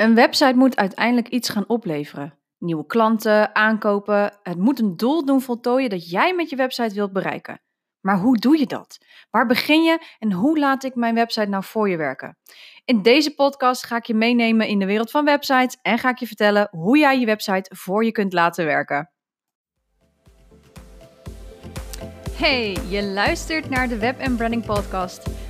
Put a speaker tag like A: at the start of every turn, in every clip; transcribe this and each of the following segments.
A: Een website moet uiteindelijk iets gaan opleveren. Nieuwe klanten, aankopen. Het moet een doel doen voltooien dat jij met je website wilt bereiken. Maar hoe doe je dat? Waar begin je en hoe laat ik mijn website nou voor je werken? In deze podcast ga ik je meenemen in de wereld van websites en ga ik je vertellen hoe jij je website voor je kunt laten werken. Hey, je luistert naar de Web Branding Podcast.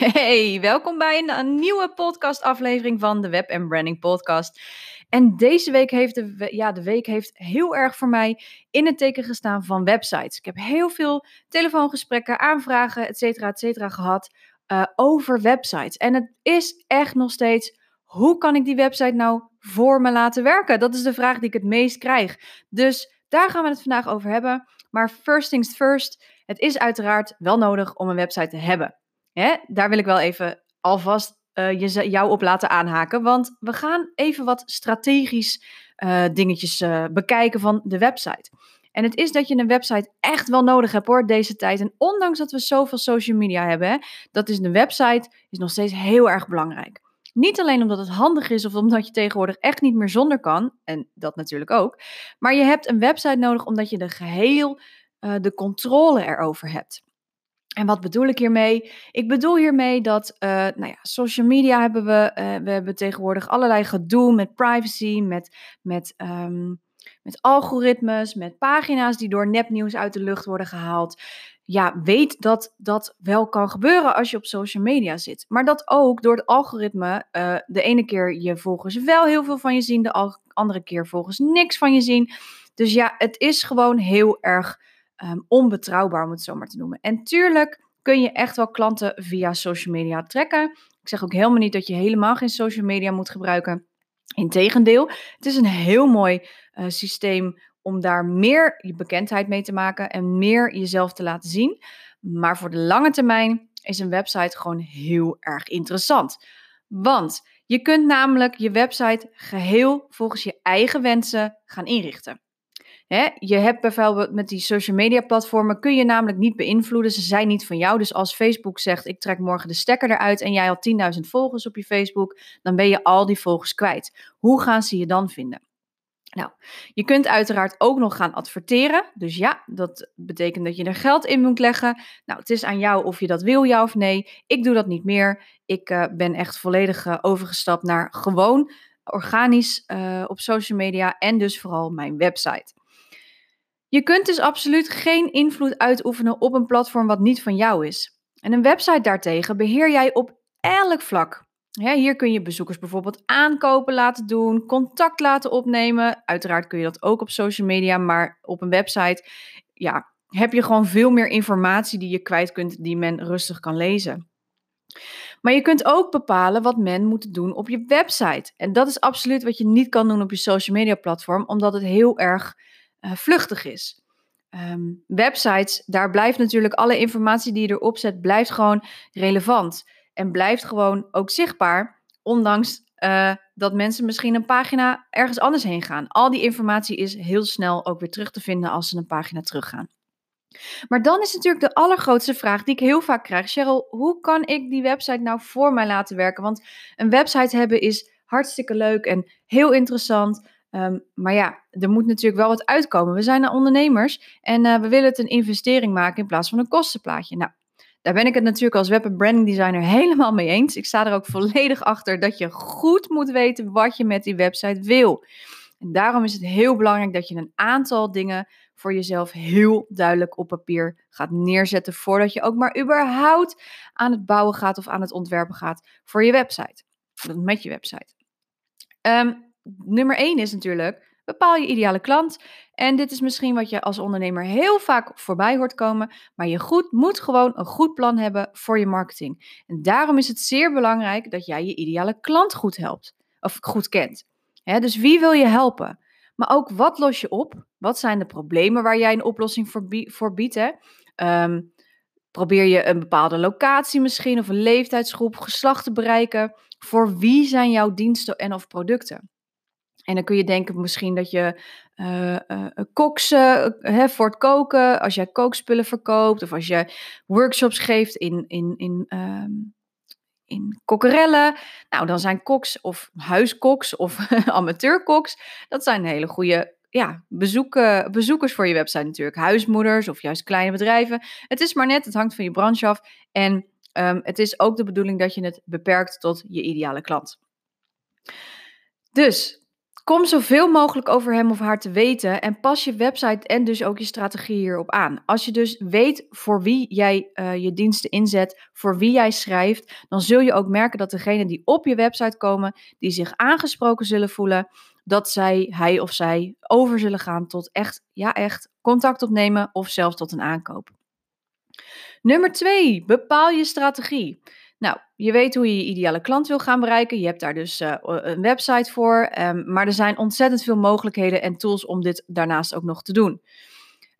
A: Hey, welkom bij een, nieuwe podcastaflevering van de Web Branding Podcast. En deze week heeft de, ja, de week heeft heel erg voor mij in het teken gestaan van websites. Ik heb heel veel telefoongesprekken, aanvragen, et cetera, et cetera gehad uh, over websites. En het is echt nog steeds, hoe kan ik die website nou voor me laten werken? Dat is de vraag die ik het meest krijg. Dus daar gaan we het vandaag over hebben. Maar first things first, het is uiteraard wel nodig om een website te hebben. Hè? Daar wil ik wel even alvast uh, je, jou op laten aanhaken. Want we gaan even wat strategisch uh, dingetjes uh, bekijken van de website. En het is dat je een website echt wel nodig hebt hoor, deze tijd. En ondanks dat we zoveel social media hebben, hè, dat is een website is nog steeds heel erg belangrijk. Niet alleen omdat het handig is of omdat je tegenwoordig echt niet meer zonder kan, en dat natuurlijk ook, maar je hebt een website nodig omdat je de geheel de controle erover hebt. En wat bedoel ik hiermee? Ik bedoel hiermee dat, uh, nou ja, social media hebben we, uh, we hebben tegenwoordig allerlei gedoe met privacy, met, met, um, met algoritmes, met pagina's die door nepnieuws uit de lucht worden gehaald. Ja, weet dat dat wel kan gebeuren als je op social media zit. Maar dat ook door het algoritme uh, de ene keer je volgers wel heel veel van je zien, de andere keer volgens niks van je zien. Dus ja, het is gewoon heel erg um, onbetrouwbaar, om het zo maar te noemen. En tuurlijk kun je echt wel klanten via social media trekken. Ik zeg ook helemaal niet dat je helemaal geen social media moet gebruiken. Integendeel, het is een heel mooi uh, systeem om daar meer je bekendheid mee te maken en meer jezelf te laten zien. Maar voor de lange termijn is een website gewoon heel erg interessant. Want je kunt namelijk je website geheel volgens je eigen wensen gaan inrichten. Hè, je hebt bijvoorbeeld met die social media platformen kun je namelijk niet beïnvloeden. Ze zijn niet van jou. Dus als Facebook zegt ik trek morgen de stekker eruit en jij had 10.000 volgers op je Facebook, dan ben je al die volgers kwijt. Hoe gaan ze je dan vinden? Nou, je kunt uiteraard ook nog gaan adverteren. Dus ja, dat betekent dat je er geld in moet leggen. Nou, het is aan jou of je dat wil, ja of nee. Ik doe dat niet meer. Ik uh, ben echt volledig uh, overgestapt naar gewoon organisch uh, op social media en dus vooral mijn website. Je kunt dus absoluut geen invloed uitoefenen op een platform wat niet van jou is. En een website daartegen beheer jij op elk vlak. hier kun je bezoekers bijvoorbeeld aankopen laten doen, contact laten opnemen. Uiteraard kun je dat ook op social media, maar op een website ja, heb je gewoon veel meer informatie die je kwijt kunt, die men rustig kan lezen. Maar je kunt ook bepalen wat men moet doen op je website. En dat is absoluut wat je niet kan doen op je social media platform, omdat het heel erg uh, vluchtig is. Um, websites, daar blijft natuurlijk alle informatie die je erop zet, blijft gewoon relevant. En blijft gewoon ook zichtbaar, ondanks uh, dat mensen misschien een pagina ergens anders heen gaan. Al die informatie is heel snel ook weer terug te vinden als ze een pagina teruggaan. Maar dan is natuurlijk de allergrootste vraag die ik heel vaak krijg. Cheryl, hoe kan ik die website nou voor mij laten werken? Want een website hebben is hartstikke leuk en heel interessant. Um, maar ja, er moet natuurlijk wel wat uitkomen. We zijn ondernemers en uh, we willen het een investering maken in plaats van een kostenplaatje. Nou, daar ben ik het natuurlijk als web- en branding designer helemaal mee eens. Ik sta er ook volledig achter dat je goed moet weten wat je met die website wil. En daarom is het heel belangrijk dat je een aantal dingen voor jezelf heel duidelijk op papier gaat neerzetten voordat je ook maar überhaupt aan het bouwen gaat of aan het ontwerpen gaat voor je website. Met je website. Um, nummer één is natuurlijk, bepaal je ideale klant. En dit is misschien wat je als ondernemer heel vaak voorbij hoort komen, maar je goed, moet gewoon een goed plan hebben voor je marketing. En daarom is het zeer belangrijk dat jij je ideale klant goed helpt, of goed kent. dus wie wil je helpen? Maar ook wat los je op? Wat zijn de problemen waar jij een oplossing voor, biedt? Hè? Ehm, probeer je een bepaalde locatie misschien of een leeftijdsgroep, geslacht te bereiken? Voor wie zijn jouw diensten en of producten? En dan kun je denken misschien dat je uh, uh, koks uh, voor het koken, als jij kookspullen verkoopt of als je workshops geeft in, in, in, um, in. Nou, dan zijn koks of huiskoks of amateurkoks, dat zijn hele goede ja, bezoeken, bezoekers voor je website natuurlijk. Huismoeders of juist kleine bedrijven. Het is maar net, het hangt van je branche af. En um, het is ook de bedoeling dat je het beperkt tot je ideale klant. Dus Kom zoveel mogelijk over hem of haar te weten en pas je website en dus ook je strategie hierop aan. Als je dus weet voor wie jij uh, je diensten inzet, voor wie jij schrijft, dan zul je ook merken dat degenen die op je website komen, die zich aangesproken zullen voelen, dat zij, hij of zij over zullen gaan tot echt, ja echt, contact opnemen of zelfs tot een aankoop. Nummer twee, bepaal je strategie. Nou, je weet hoe je je ideale klant wil gaan bereiken. Je hebt daar dus uh, een website voor. Um, maar er zijn ontzettend veel mogelijkheden en tools om dit daarnaast ook nog te doen.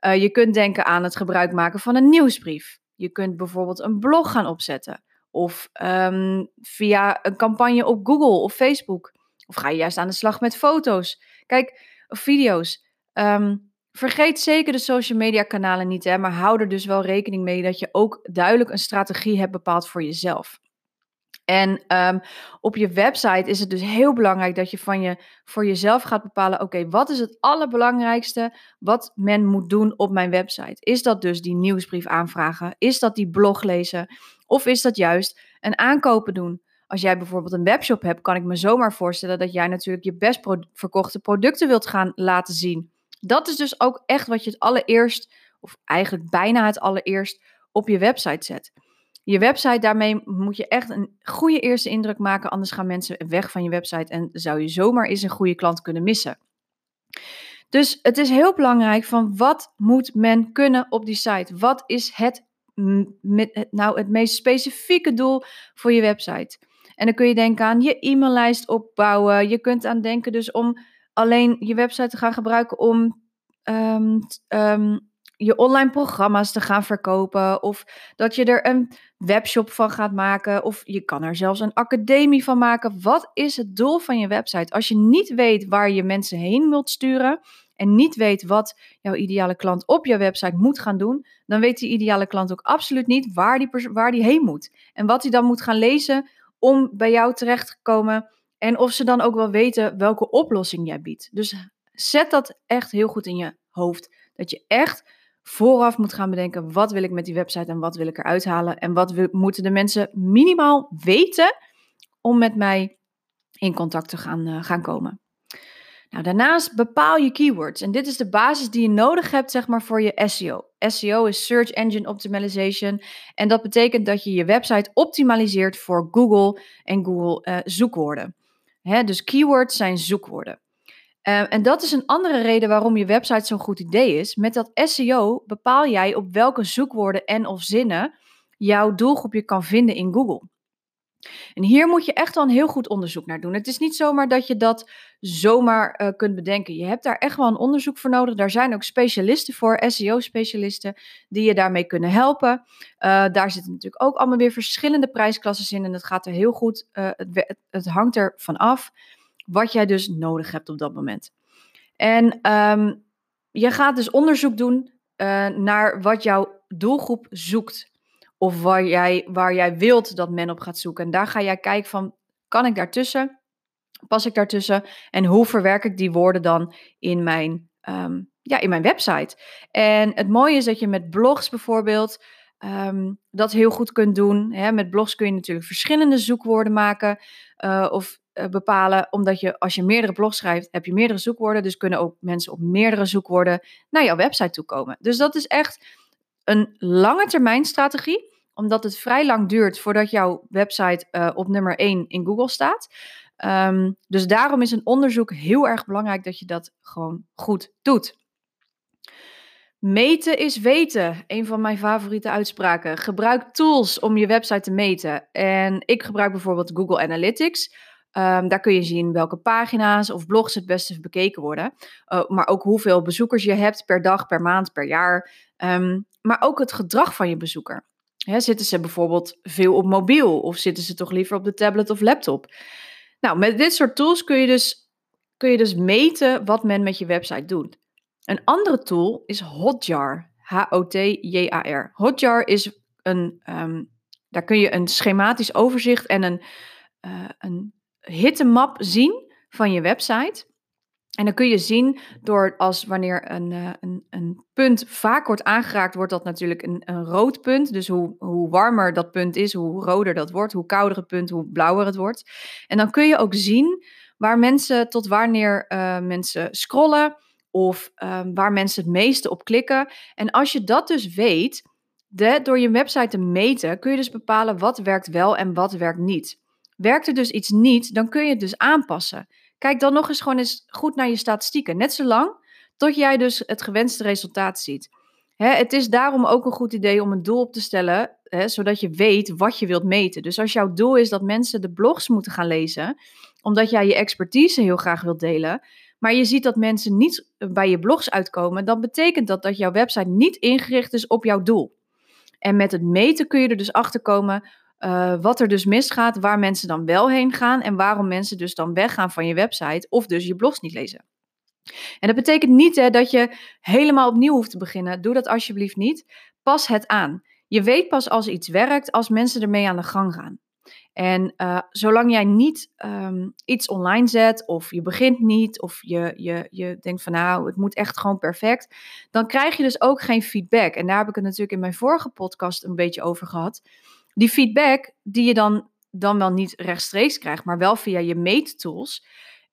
A: Uh, je kunt denken aan het gebruik maken van een nieuwsbrief. Je kunt bijvoorbeeld een blog gaan opzetten. Of um, via een campagne op Google of Facebook. Of ga je juist aan de slag met foto's. Kijk, of video's. Um, Vergeet zeker de social media kanalen niet, hè, maar hou er dus wel rekening mee dat je ook duidelijk een strategie hebt bepaald voor jezelf. En um, op je website is het dus heel belangrijk dat je, van je voor jezelf gaat bepalen: oké, wat is het allerbelangrijkste wat men moet doen op mijn website? Is dat dus die nieuwsbrief aanvragen? Is dat die blog lezen? Of is dat juist een aankopen doen? Als jij bijvoorbeeld een webshop hebt, kan ik me zomaar voorstellen dat jij natuurlijk je best verkochte producten wilt gaan laten zien. Dat is dus ook echt wat je het allereerst, of eigenlijk bijna het allereerst, op je website zet. Je website, daarmee moet je echt een goede eerste indruk maken, anders gaan mensen weg van je website en zou je zomaar eens een goede klant kunnen missen. Dus het is heel belangrijk van wat moet men kunnen op die site? Wat is het, nou het meest specifieke doel voor je website? En dan kun je denken aan je e-maillijst opbouwen. Je kunt aan denken dus om alleen je website te gaan gebruiken om um, um, je online programma's te gaan verkopen. Of dat je er een webshop van gaat maken. Of je kan er zelfs een academie van maken. Wat is het doel van je website? Als je niet weet waar je mensen heen wilt sturen. En niet weet wat jouw ideale klant op jouw website moet gaan doen. Dan weet die ideale klant ook absoluut niet waar die, waar die heen moet. En wat hij dan moet gaan lezen om bij jou terecht te komen en of ze dan ook wel weten welke oplossing jij biedt. Dus zet dat echt heel goed in je hoofd. Dat je echt vooraf moet gaan bedenken: wat wil ik met die website en wat wil ik eruit halen? En wat moeten de mensen minimaal weten om met mij in contact te gaan, uh, gaan komen. Nou, daarnaast bepaal je keywords. En dit is de basis die je nodig hebt zeg maar, voor je SEO. SEO is Search Engine Optimization. En dat betekent dat je je website optimaliseert voor Google en Google uh, zoekwoorden. Dus keywords zijn zoekwoorden. Uh, en dat is een andere reden waarom je website zo'n goed idee is. Met dat SEO bepaal jij op welke zoekwoorden en of zinnen jouw doelgroep je kan vinden in Google. En hier moet je echt wel een heel goed onderzoek naar doen. Het is niet zomaar dat je dat zomaar uh, kunt bedenken. Je hebt daar echt wel een onderzoek voor nodig. Daar zijn ook specialisten voor, SEO-specialisten, die je daarmee kunnen helpen. Uh, daar zitten natuurlijk ook allemaal weer verschillende prijsklassen in. En het gaat er heel goed, uh, het, het, hangt er van af wat jij dus nodig hebt op dat moment. En um, je gaat dus onderzoek doen naar wat jouw doelgroep zoekt. Of waar jij, waar jij wilt dat men op gaat zoeken. En daar ga jij kijken van, kan ik daartussen? Pas ik daartussen? En hoe verwerk ik die woorden dan in mijn, um, ja, in mijn website? En het mooie is dat je met blogs bijvoorbeeld um, dat heel goed kunt doen. Hè? Met blogs kun je natuurlijk verschillende zoekwoorden maken. Uh, of uh, bepalen, omdat je als je meerdere blogs schrijft, heb je meerdere zoekwoorden. Dus kunnen ook mensen op meerdere zoekwoorden naar jouw website toe komen. Dus dat is echt een lange termijn strategie omdat het vrij lang duurt voordat jouw website uh, op nummer 1 in Google staat. Um, dus daarom is een onderzoek heel erg belangrijk dat je dat gewoon goed doet. Meten is weten. Een van mijn favoriete uitspraken. Gebruik tools om je website te meten. En ik gebruik bijvoorbeeld Google Analytics. Ehm, daar kun je zien welke pagina's of blogs het beste bekeken worden. Uh, maar ook hoeveel bezoekers je hebt per dag, per maand, per jaar. Um, maar ook het gedrag van je bezoeker. Zitten ze bijvoorbeeld veel op mobiel of zitten ze toch liever op de tablet of laptop? Nou, met dit soort tools kun je dus, kun je dus meten wat men met je website doet. Een andere tool is Hotjar. H-O-T-J-A-R. Hotjar is een, um, daar kun je een schematisch overzicht en een, uh, een hittemap zien van je website. En dan kun je zien door als wanneer een, uh, een, een punt vaak wordt aangeraakt, wordt dat natuurlijk een, een rood punt. Dus hoe, hoe warmer dat punt is, hoe roder dat wordt, hoe kouder het punt, hoe blauwer het wordt. En dan kun je ook zien waar mensen tot wanneer uh, mensen scrollen of um, waar mensen het meeste op klikken. En als je dat dus weet, de, door je website te meten, kun je dus bepalen wat werkt wel en wat werkt niet. Werkt er dus iets niet, dan kun je het dus aanpassen. Kijk dan nog eens gewoon eens goed naar je statistieken. Net zolang tot jij dus het gewenste resultaat ziet. het is daarom ook een goed idee om een doel op te stellen, zodat je weet wat je wilt meten. Dus als jouw doel is dat mensen de blogs moeten gaan lezen, omdat jij je expertise heel graag wilt delen, maar je ziet dat mensen niet bij je blogs uitkomen, dan betekent dat dat jouw website niet ingericht is op jouw doel. En met het meten kun je er dus achter komen uh, wat er dus misgaat, waar mensen dan wel heen gaan en waarom mensen dus dan weggaan van je website of dus je blogs niet lezen. En dat betekent niet hè, dat je helemaal opnieuw hoeft te beginnen. Doe dat alsjeblieft niet. Pas het aan. Je weet pas als iets werkt als mensen ermee aan de gang gaan. En uh, zolang jij niet um, iets online zet, of je begint niet, of je, je, je denkt van nou, het moet echt gewoon perfect, dan krijg je dus ook geen feedback. En daar heb ik het natuurlijk in mijn vorige podcast een beetje over gehad. Die feedback die je dan, dan wel niet rechtstreeks krijgt, maar wel via je meettools,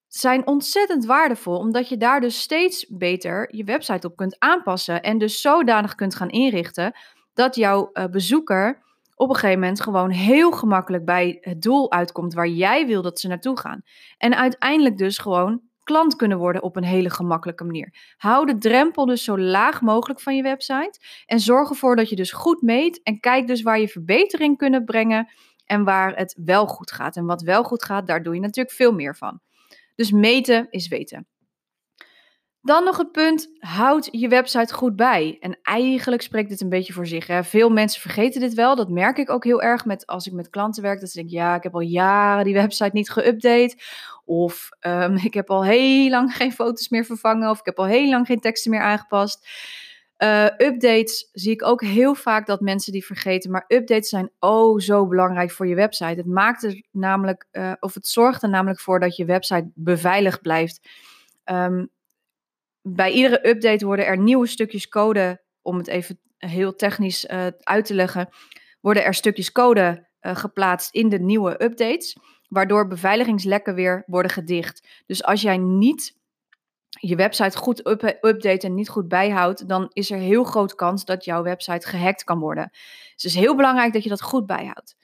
A: zijn ontzettend waardevol, omdat je daar dus steeds beter je website op kunt aanpassen en dus zodanig kunt gaan inrichten dat jouw uh, bezoeker op een gegeven moment gewoon heel gemakkelijk bij het doel uitkomt waar jij wil dat ze naartoe gaan. En uiteindelijk dus gewoon klant kunnen worden op een hele gemakkelijke manier. Hou de drempel dus zo laag mogelijk van je website en zorg ervoor dat je dus goed meet en kijk dus waar je verbetering kunnen brengen en waar het wel goed gaat. En wat wel goed gaat, daar doe je natuurlijk veel meer van. Dus meten is weten. Dan nog het punt, houd je website goed bij. En eigenlijk spreekt dit een beetje voor zich. Hè? Veel mensen vergeten dit wel. Dat merk ik ook heel erg met, als ik met klanten werk. Dat ze denken, ja, ik heb al jaren die website niet geüpdate. Of um, ik heb al heel lang geen foto's meer vervangen. Of ik heb al heel lang geen teksten meer aangepast. Uh, updates zie ik ook heel vaak dat mensen die vergeten. Maar updates zijn oh zo belangrijk voor je website. Het maakt er namelijk, uh, of het zorgt er namelijk voor dat je website beveiligd blijft. Um, bij iedere update worden er nieuwe stukjes code, om het even heel technisch uh, uit te leggen, worden er stukjes code uh, geplaatst in de nieuwe updates, waardoor beveiligingslekken weer worden gedicht. Dus als jij niet je website goed up update en niet goed bijhoudt, dan is er heel groot kans dat jouw website gehackt kan worden. Dus het is heel belangrijk dat je dat goed bijhoudt.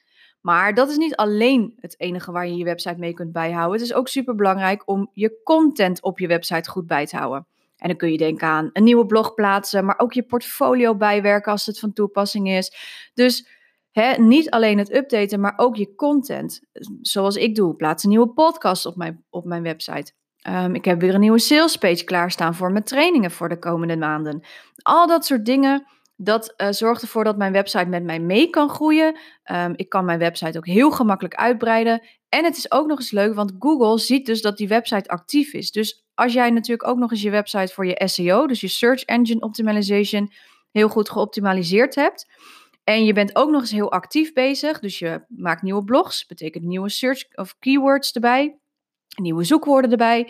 A: Maar dat is niet alleen het enige waar je je website mee kunt bijhouden. Het is ook super belangrijk om je content op je website goed bij te houden. En dan kun je denken aan een nieuwe blog plaatsen, maar ook je portfolio bijwerken als het van toepassing is. Dus hè, niet alleen het updaten, maar ook je content. Zoals ik doe, plaats een nieuwe podcast op mijn, op mijn website. Um, ik heb weer een nieuwe salespage klaarstaan voor mijn trainingen voor de komende maanden. Al dat soort dingen, dat uh, zorgt ervoor dat mijn website met mij mee kan groeien. Um, ik kan mijn website ook heel gemakkelijk uitbreiden. En het is ook nog eens leuk, want Google ziet dus dat die website actief is. Dus als jij natuurlijk ook nog eens je website voor je SEO, dus je Search Engine Optimization, heel goed geoptimaliseerd hebt. En je bent ook nog eens heel actief bezig. Dus je maakt nieuwe blogs, betekent nieuwe search of keywords erbij, nieuwe zoekwoorden erbij.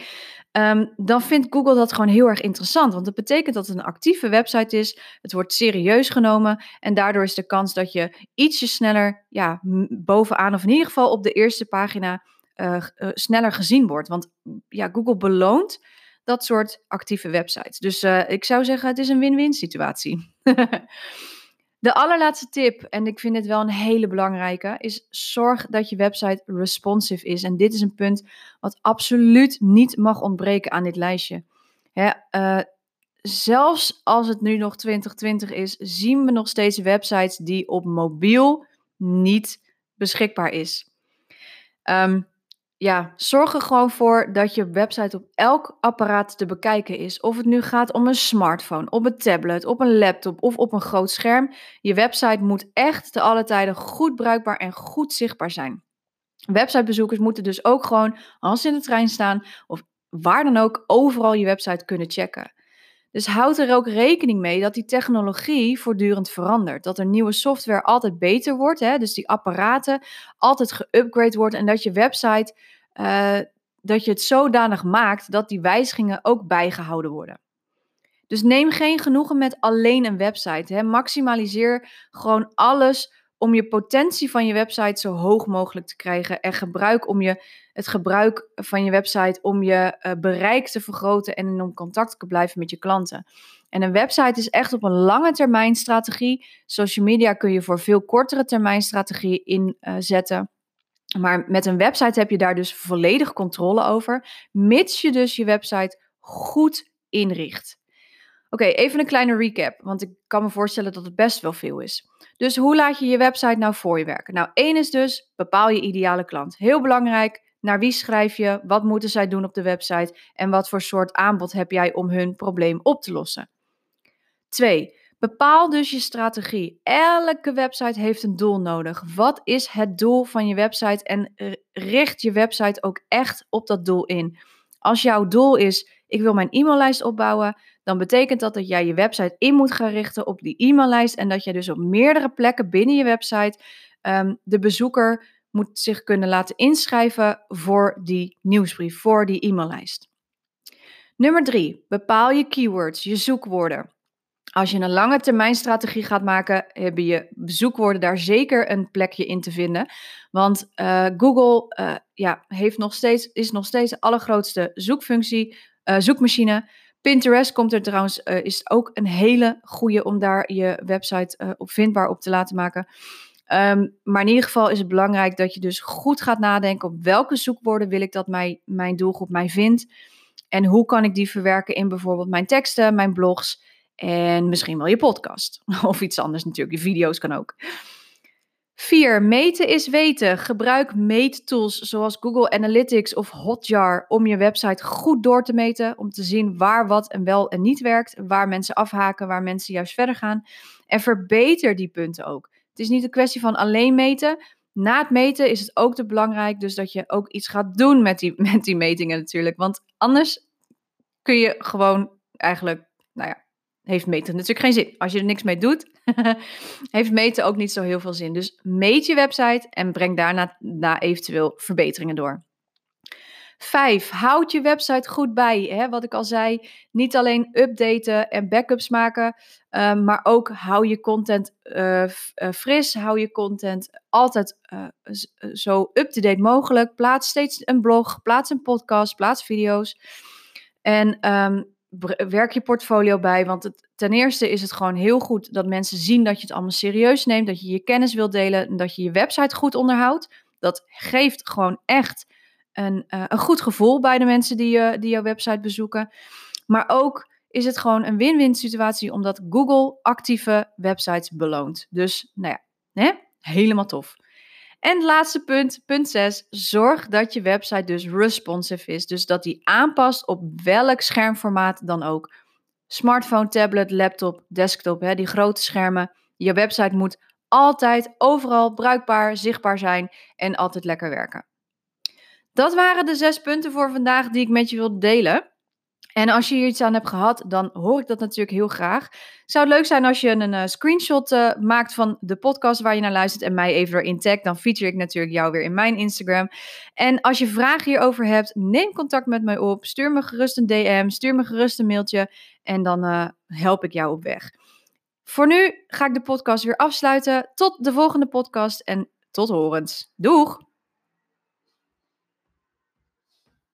A: Um, dan vindt Google dat gewoon heel erg interessant. Want dat betekent dat het een actieve website is. Het wordt serieus genomen. En daardoor is de kans dat je ietsje sneller ja, bovenaan, of in ieder geval op de eerste pagina, uh, uh, sneller gezien wordt. Want ja, Google beloont dat soort actieve websites. Dus uh, ik zou zeggen, het is een win-win situatie. De allerlaatste tip, en ik vind dit wel een hele belangrijke, is zorg dat je website responsive is. En dit is een punt wat absoluut niet mag ontbreken aan dit lijstje. Hè, uh, zelfs als het nu nog 2020 is, zien we nog steeds websites die op mobiel niet beschikbaar is. Um, ja, zorg er gewoon voor dat je website op elk apparaat te bekijken is. Of het nu gaat om een smartphone, op een tablet, op een laptop of op een groot scherm. Je website moet echt te alle tijden goed bruikbaar en goed zichtbaar zijn. Websitebezoekers moeten dus ook gewoon, als ze in de trein staan of waar dan ook, overal je website kunnen checken. Dus houd er ook rekening mee dat die technologie voortdurend verandert. Dat er nieuwe software altijd beter wordt. Hè? Dus die apparaten altijd geüpgrade worden. En dat je website, uh, dat je het zodanig maakt dat die wijzigingen ook bijgehouden worden. Dus neem geen genoegen met alleen een website. Hè? Maximaliseer gewoon alles om je potentie van je website zo hoog mogelijk te krijgen. En gebruik om je, het gebruik van je website om je uh, bereik te vergroten en om contact te blijven met je klanten. En een website is echt op een lange termijn strategie. Social media kun je voor veel kortere termijn strategieën inzetten. Uh, maar met een website heb je daar dus volledig controle over, mits je dus je website goed inricht. Oké, even een kleine recap, want ik kan me voorstellen dat het best wel veel is. Dus hoe laat je je website nou voor je werken? Nou, één is dus bepaal je ideale klant. Heel belangrijk. Naar wie schrijf je? Wat moeten zij doen op de website? En wat voor soort aanbod heb jij om hun probleem op te lossen? Twee, bepaal dus je strategie. Elke website heeft een doel nodig. Wat is het doel van je website? En richt je website ook echt op dat doel in. Als jouw doel is, ik wil mijn e-maillijst opbouwen, dan betekent dat dat jij je website in moet gaan richten op die e-maillijst en dat je dus op meerdere plekken binnen je website um, de bezoeker moet zich kunnen laten inschrijven voor die nieuwsbrief, voor die e-maillijst. Nummer drie, bepaal je keywords, je zoekwoorden. Als je een lange termijn strategie gaat maken, hebben je zoekwoorden daar zeker een plekje in te vinden. Want uh, Google uh, ja, heeft nog steeds, is nog steeds de allergrootste zoekfunctie, uh, zoekmachine. Pinterest komt er trouwens, uh, is ook een hele goede om daar je website uh, op vindbaar op te laten maken. Um, maar in ieder geval is het belangrijk dat je dus goed gaat nadenken op welke zoekwoorden wil ik dat mij, mijn doelgroep mij vindt. En hoe kan ik die verwerken in bijvoorbeeld mijn teksten, mijn blogs en misschien wel je podcast. Of iets anders natuurlijk, je video's kan ook. 4. Meten is weten. Gebruik meettools zoals Google Analytics of Hotjar om je website goed door te meten. Om te zien waar wat en wel en niet werkt. Waar mensen afhaken, waar mensen juist verder gaan. En verbeter die punten ook. Het is niet een kwestie van alleen meten. Na het meten is het ook te belangrijk dus dat je ook iets gaat doen met die, met die metingen natuurlijk. Want anders kun je gewoon eigenlijk, nou ja, heeft meten natuurlijk geen zin. Als je er niks mee doet, heeft meten ook niet zo heel veel zin. Dus meet je website en breng daarna na eventueel verbeteringen door. Vijf, houd je website goed bij. Hè? Wat ik al zei, niet alleen updaten en backups maken, um, maar ook hou je content uh, fris, hou je content altijd uh, zo up-to-date mogelijk. Plaats steeds een blog, plaats een podcast, plaats video's. En um, werk je portfolio bij. Want ten eerste is het gewoon heel goed dat mensen zien dat je het allemaal serieus neemt. Dat je je kennis wilt delen en dat je je website goed onderhoudt. Dat geeft gewoon echt een, uh, een goed gevoel bij de mensen die, uh, die jouw website bezoeken. Maar ook is het gewoon een win-win situatie omdat Google actieve websites beloont. Dus nou ja, hè? helemaal tof. En het laatste punt, punt 6. Zorg dat je website dus responsive is. Dus dat die aanpast op welk schermformaat dan ook. Smartphone, tablet, laptop, desktop, hè, die grote schermen. Je website moet altijd overal bruikbaar, zichtbaar zijn en altijd lekker werken. Dat waren de zes punten voor vandaag die ik met je wil delen. En als je hier iets aan hebt gehad, dan hoor ik dat natuurlijk heel graag. Zou het leuk zijn als je een uh, screenshot uh, maakt van de podcast waar je naar luistert en mij even erin tagt. Dan feature ik natuurlijk jou weer in mijn Instagram. En als je vragen hierover hebt, neem contact met mij op. Stuur me gerust een DM, stuur me gerust een mailtje en dan uh, help ik jou op weg. Voor nu ga ik de podcast weer afsluiten. Tot de volgende podcast en tot horens. Doeg!